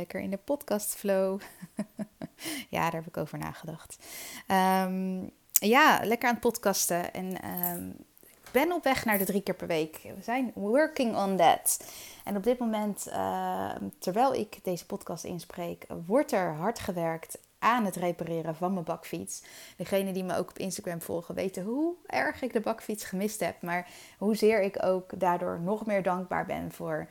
Lekker in de podcastflow. ja, daar heb ik over nagedacht. Ehm, ja, lekker aan het podcasten. En ehm, ik ben op weg naar de drie keer per week. We zijn working on that. En op dit moment, ehm, terwijl ik deze podcast inspreek, wordt er hard gewerkt aan het repareren van mijn bakfiets. Degenen die me ook op Instagram volgen weten hoe erg ik de bakfiets gemist heb. Maar hoezeer ik ook daardoor nog meer dankbaar ben voor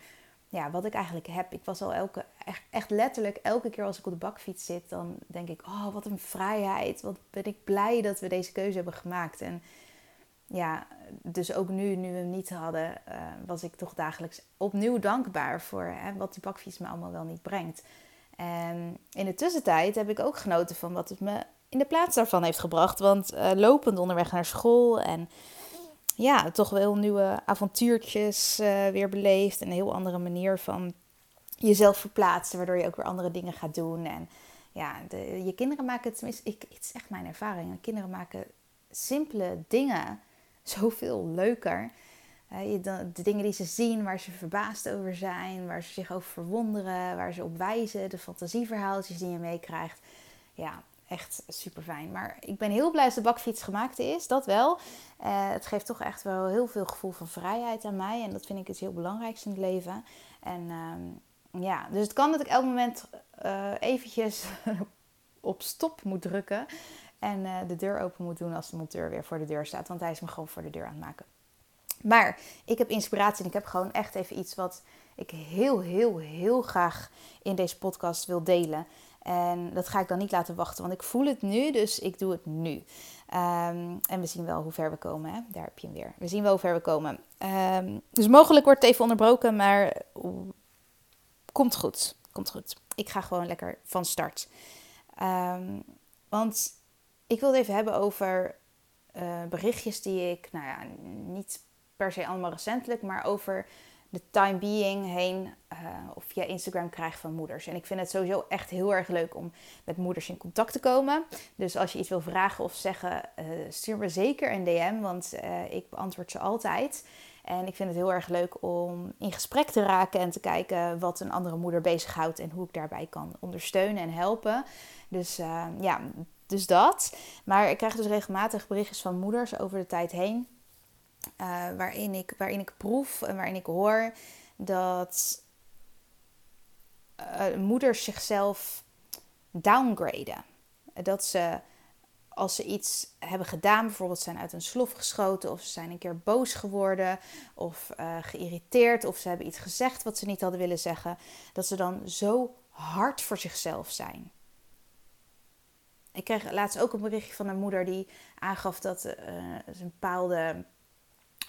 ja, wat ik eigenlijk heb. Ik was al elke, echt, echt letterlijk elke keer als ik op de bakfiets zit, dan denk ik, oh wat een vrijheid. Wat ben ik blij dat we deze keuze hebben gemaakt. En ja, dus ook nu, nu we hem niet hadden, uh, was ik toch dagelijks opnieuw dankbaar voor hè, wat die bakfiets me allemaal wel niet brengt. En in de tussentijd heb ik ook genoten van wat het me in de plaats daarvan heeft gebracht. Want uh, lopend onderweg naar school en ja, toch wel nieuwe avontuurtjes uh, weer beleefd. Een heel andere manier van jezelf verplaatsen, waardoor je ook weer andere dingen gaat doen. En ja, de, je kinderen maken, tenminste, ik, het is echt mijn ervaring. Kinderen maken simpele dingen zoveel leuker. De, dingen die ze zien, waar ze verbaasd over zijn, waar ze zich over verwonderen, waar ze op wijzen, de fantasieverhaaltjes die je meekrijgt. Ja, echt super fijn. Maar ik ben heel blij dat de bakfiets gemaakt is, dat wel. Uh, het geeft toch echt wel heel veel gevoel van vrijheid aan mij. En dat vind ik het heel belangrijkste in het leven. En uh, ja, dus het kan dat ik elk moment uh, eventjes op stop moet drukken. En de deur open moet doen als de monteur weer voor de deur staat. Want hij is me gewoon voor de deur aan het maken. Maar ik heb inspiratie en ik heb gewoon echt even iets wat ik heel, heel, heel graag in deze podcast wil delen. En dat ga ik dan niet laten wachten, want ik voel het nu, dus ik doe het nu. Um, en we zien wel hoe ver we komen. Hè? Daar heb je hem weer. We zien wel hoe ver we komen. Um, dus mogelijk wordt het even onderbroken, maar komt goed. Komt goed. Ik ga gewoon lekker van start. Um, want ik wil het even hebben over uh, berichtjes die ik, nou ja, niet per se allemaal recentelijk, maar over de time being heen uh, of via Instagram krijg van moeders. En ik vind het sowieso echt heel erg leuk om met moeders in contact te komen. Dus als je iets wil vragen of zeggen, uh, stuur me zeker een DM, want ik beantwoord ze altijd. En ik vind het heel erg leuk om in gesprek te raken en te kijken wat een andere moeder bezighoudt en hoe ik daarbij kan ondersteunen en helpen. Dus ja, dus dat. Maar ik krijg dus regelmatig berichtjes van moeders over de tijd heen. Uh, waarin, ik, waarin ik proef en waarin ik hoor dat uh, moeders zichzelf downgraden. Dat ze als ze iets hebben gedaan, bijvoorbeeld zijn uit een slof geschoten, of ze zijn een keer boos geworden, of uh, geïrriteerd, of ze hebben iets gezegd wat ze niet hadden willen zeggen, dat ze dan zo hard voor zichzelf zijn. Ik kreeg laatst ook een berichtje van een moeder die aangaf dat uh, een bepaalde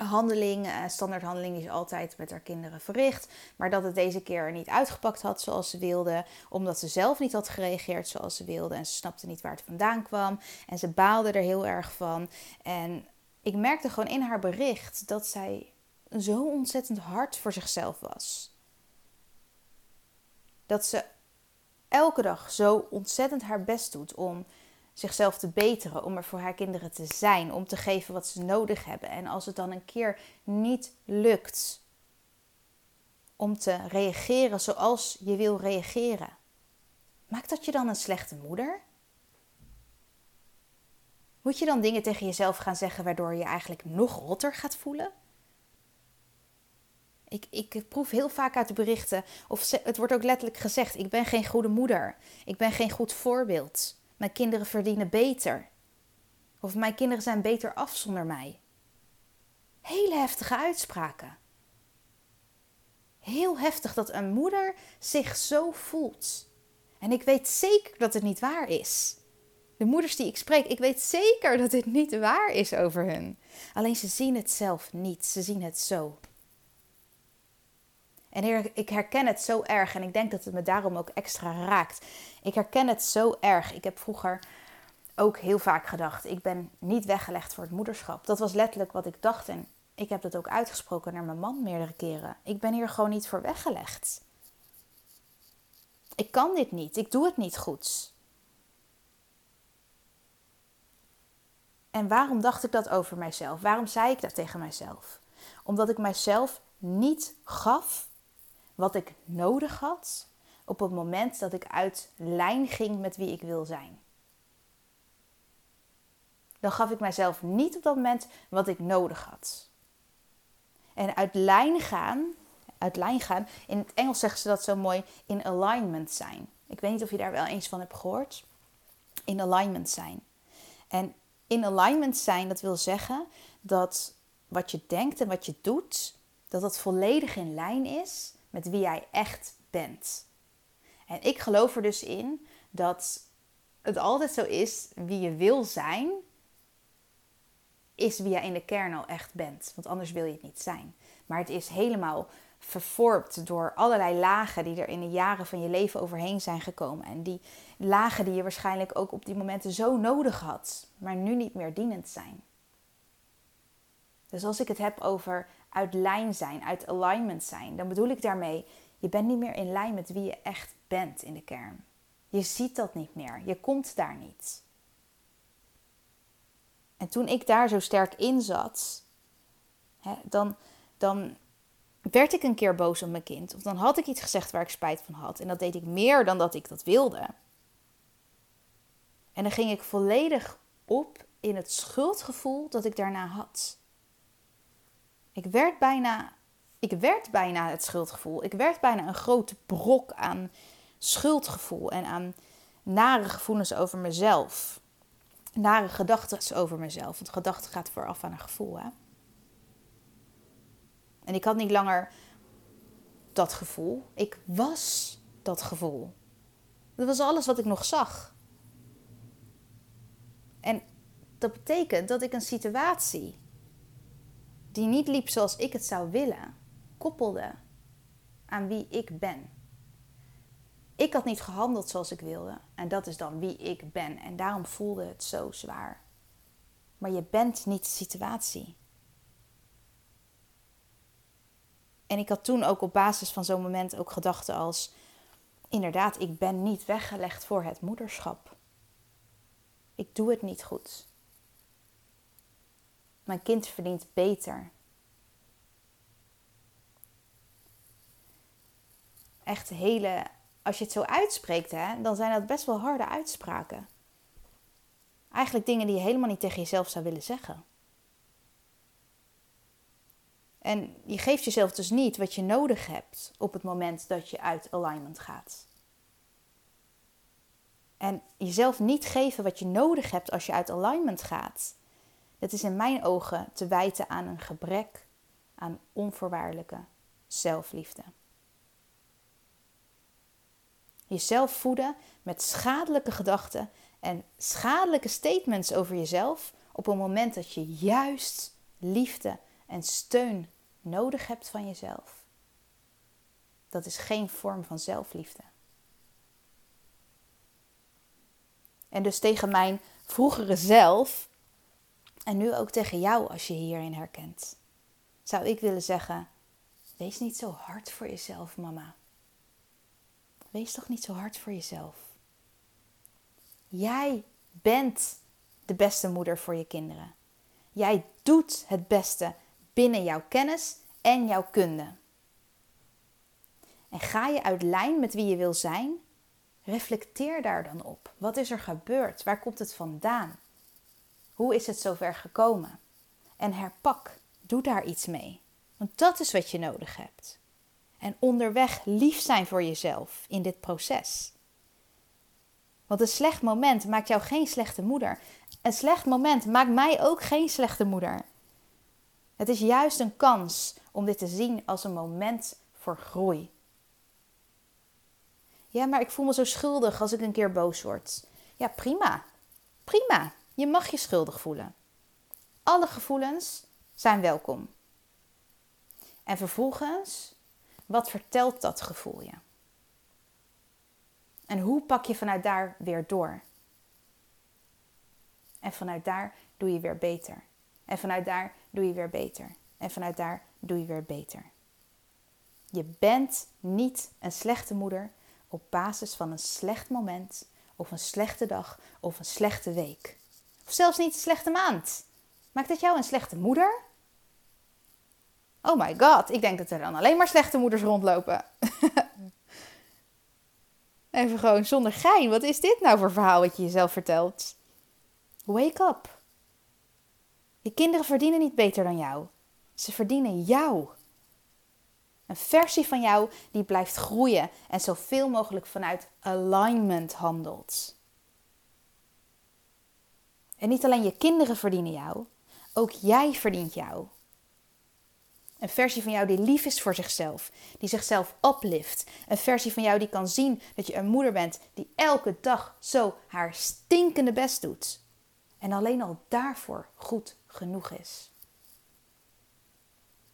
handeling, uh, standaardhandeling is altijd met haar kinderen verricht. Maar dat het deze keer niet uitgepakt had zoals ze wilde. Omdat ze zelf niet had gereageerd zoals ze wilde. En ze snapte niet waar het vandaan kwam. En ze baalde er heel erg van. En ik merkte gewoon in haar bericht dat zij zo ontzettend hard voor zichzelf was. Dat ze elke dag zo ontzettend haar best doet om zichzelf te beteren, om er voor haar kinderen te zijn, om te geven wat ze nodig hebben. En als het dan een keer niet lukt om te reageren zoals je wil reageren, maakt dat je dan een slechte moeder? Moet je dan dingen tegen jezelf gaan zeggen waardoor je eigenlijk nog rotter gaat voelen? Ik, ik proef heel vaak uit de berichten, of het wordt ook letterlijk gezegd: ik ben geen goede moeder, ik ben geen goed voorbeeld. Mijn kinderen verdienen beter. Of mijn kinderen zijn beter af zonder mij. Hele heftige uitspraken. Heel heftig dat een moeder zich zo voelt. En ik weet zeker dat het niet waar is. De moeders die ik spreek, ik weet zeker dat dit niet waar is over hun. Alleen ze zien het zelf niet. Ze zien het zo. En ik herken het zo erg en ik denk dat het me daarom ook extra raakt. Ik herken het zo erg. Ik heb vroeger ook heel vaak gedacht: ik ben niet weggelegd voor het moederschap. Dat was letterlijk wat ik dacht en ik heb dat ook uitgesproken naar mijn man meerdere keren. Ik ben hier gewoon niet voor weggelegd. Ik kan dit niet. Ik doe het niet goed. En waarom dacht ik dat over mijzelf? Waarom zei ik dat tegen mijzelf? Omdat ik mijzelf niet gaf wat ik nodig had op het moment dat ik uit lijn ging met wie ik wil zijn. Dan gaf ik mijzelf niet op dat moment wat ik nodig had. En uit lijn gaan, uit lijn gaan, in het Engels zeggen ze dat zo mooi, in alignment zijn. Ik weet niet of je daar wel eens van hebt gehoord. In alignment zijn. En in alignment zijn, dat wil zeggen dat wat je denkt en wat je doet, dat dat volledig in lijn is met wie jij echt bent. En ik geloof er dus in dat het altijd zo is wie je wil zijn, is wie jij in de kern al echt bent. Want anders wil je het niet zijn. Maar het is helemaal vervormd door allerlei lagen die er in de jaren van je leven overheen zijn gekomen. En die lagen die je waarschijnlijk ook op die momenten zo nodig had, maar nu niet meer dienend zijn. Dus als ik het heb over uit lijn zijn, uit alignment zijn, dan bedoel ik daarmee, je bent niet meer in lijn met wie je echt bent in de kern. Je ziet dat niet meer, je komt daar niet. En toen ik daar zo sterk in zat, hè, dan, dan werd ik een keer boos op mijn kind. Of dan had ik iets gezegd waar ik spijt van had. En dat deed ik meer dan dat ik dat wilde. En dan ging ik volledig op in het schuldgevoel dat ik daarna had. Ik werd bijna, ik werd bijna het schuldgevoel. Ik werd bijna een grote brok aan schuldgevoel en aan nare gevoelens over mezelf. Nare gedachten over mezelf. Want gedachte gaat vooraf aan een gevoel. Hè? En ik had niet langer dat gevoel. Ik was dat gevoel. Dat was alles wat ik nog zag. En dat betekent dat ik een situatie die niet liep zoals ik het zou willen, koppelde aan wie ik ben. Ik had niet gehandeld zoals ik wilde en dat is dan wie ik ben en daarom voelde het zo zwaar. Maar je bent niet de situatie. En ik had toen ook op basis van zo'n moment ook gedachten als: inderdaad, ik ben niet weggelegd voor het moederschap. Ik doe het niet goed. Mijn kind verdient beter. Echt hele, als je het zo uitspreekt, hè, dan zijn dat best wel harde uitspraken. Eigenlijk dingen die je helemaal niet tegen jezelf zou willen zeggen. En je geeft jezelf dus niet wat je nodig hebt op het moment dat je uit alignment gaat. En jezelf niet geven wat je nodig hebt als je uit alignment gaat. Dat is in mijn ogen te wijten aan een gebrek aan onvoorwaardelijke zelfliefde. Jezelf voeden met schadelijke gedachten en schadelijke statements over jezelf op een moment dat je juist liefde en steun nodig hebt van jezelf. Dat is geen vorm van zelfliefde. En dus tegen mijn vroegere zelf, en nu ook tegen jou als je hierin herkent, zou ik willen zeggen: wees niet zo hard voor jezelf, mama. Wees toch niet zo hard voor jezelf. Jij bent de beste moeder voor je kinderen. Jij doet het beste binnen jouw kennis en jouw kunde. En ga je uit lijn met wie je wil zijn, reflecteer daar dan op. Wat is er gebeurd? Waar komt het vandaan? Hoe is het zover gekomen? En herpak, doe daar iets mee. Want dat is wat je nodig hebt. En onderweg lief zijn voor jezelf in dit proces. Want een slecht moment maakt jou geen slechte moeder. Een slecht moment maakt mij ook geen slechte moeder. Het is juist een kans om dit te zien als een moment voor groei. Ja, maar ik voel me zo schuldig als ik een keer boos word. Ja, prima. Prima. Je mag je schuldig voelen. Alle gevoelens zijn welkom. En vervolgens, wat vertelt dat gevoel je? En hoe pak je vanuit daar weer door? En vanuit daar doe je weer beter. En vanuit daar doe je weer beter. En vanuit daar doe je weer beter. Je bent niet een slechte moeder op basis van een slecht moment, of een slechte dag, of een slechte week. Of zelfs niet een slechte maand. Maakt dat jou een slechte moeder? Oh my god, ik denk dat er dan alleen maar slechte moeders rondlopen. Even gewoon zonder gein. Wat is dit nou voor verhaal wat je jezelf vertelt? Wake up. Je kinderen verdienen niet beter dan jou. Ze verdienen jou. Een versie van jou die blijft groeien en zoveel mogelijk vanuit alignment handelt. En niet alleen je kinderen verdienen jou, ook jij verdient jou. Een versie van jou die lief is voor zichzelf, die zichzelf uplift. Een versie van jou die kan zien dat je een moeder bent die elke dag zo haar stinkende best doet. En alleen al daarvoor goed genoeg is.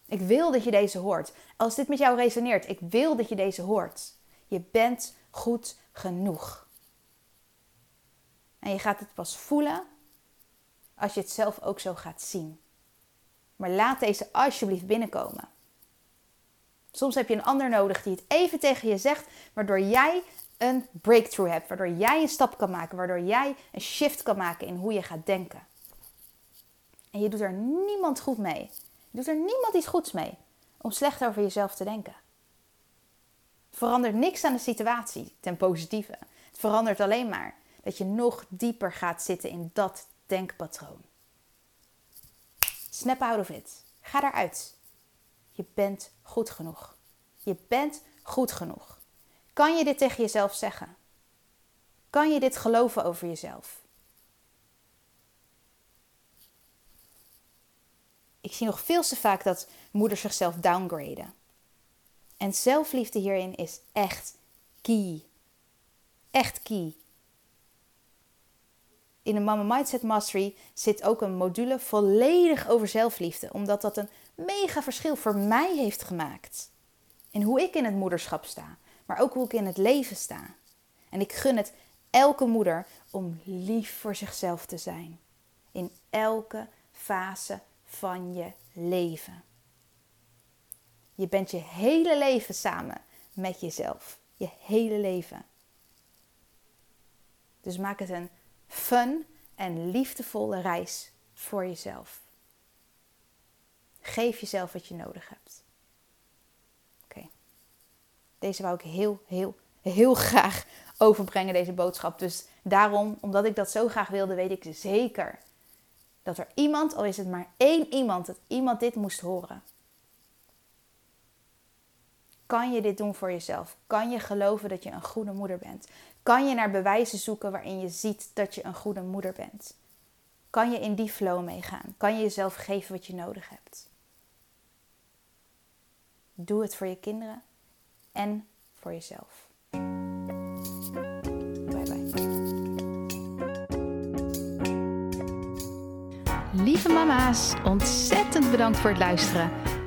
Ik wil dat je deze hoort. Als dit met jou resoneert, ik wil dat je deze hoort. Je bent goed genoeg. En je gaat het pas voelen als je het zelf ook zo gaat zien. Maar laat deze alsjeblieft binnenkomen. Soms heb je een ander nodig die het even tegen je zegt, waardoor jij een breakthrough hebt, waardoor jij een stap kan maken, waardoor jij een shift kan maken in hoe je gaat denken. En je doet er niemand goed mee. Je doet er niemand iets goeds mee om slecht over jezelf te denken. Het verandert niks aan de situatie ten positieve. Het verandert alleen maar dat je nog dieper gaat zitten in dat denkpatroon. Snap out of it. Ga eruit. Je bent goed genoeg. Je bent goed genoeg. Kan je dit tegen jezelf zeggen? Kan je dit geloven over jezelf? Ik zie nog veel te vaak dat moeders zichzelf downgraden. En zelfliefde hierin is echt key. Echt key. In de Mama Mindset Mastery zit ook een module volledig over zelfliefde, omdat dat een mega verschil voor mij heeft gemaakt. In hoe ik in het moederschap sta, maar ook hoe ik in het leven sta. En ik gun het elke moeder om lief voor zichzelf te zijn. In elke fase van je leven. Je bent je hele leven samen met jezelf. Je hele leven. Dus maak het een fun en liefdevolle reis voor jezelf. Geef jezelf wat je nodig hebt. Oké. Deze wou ik heel, heel, heel graag overbrengen, deze boodschap. Dus daarom, omdat ik dat zo graag wilde, weet ik zeker dat er iemand, al is het maar één iemand, dat iemand dit moest horen. Kan je dit doen voor jezelf? Kan je geloven dat je een goede moeder bent? Kan je naar bewijzen zoeken waarin je ziet dat je een goede moeder bent? Kan je in die flow meegaan? Kan je jezelf geven wat je nodig hebt? Doe het voor je kinderen en voor jezelf. Lieve mama's, ontzettend bedankt voor het luisteren.